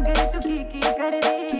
ਮਗਰ ਤੂੰ ਕੀ ਕੀ ਕਰਦੀ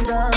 undone.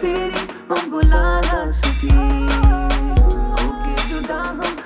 तेरी हम बुला ना सके जुदा हम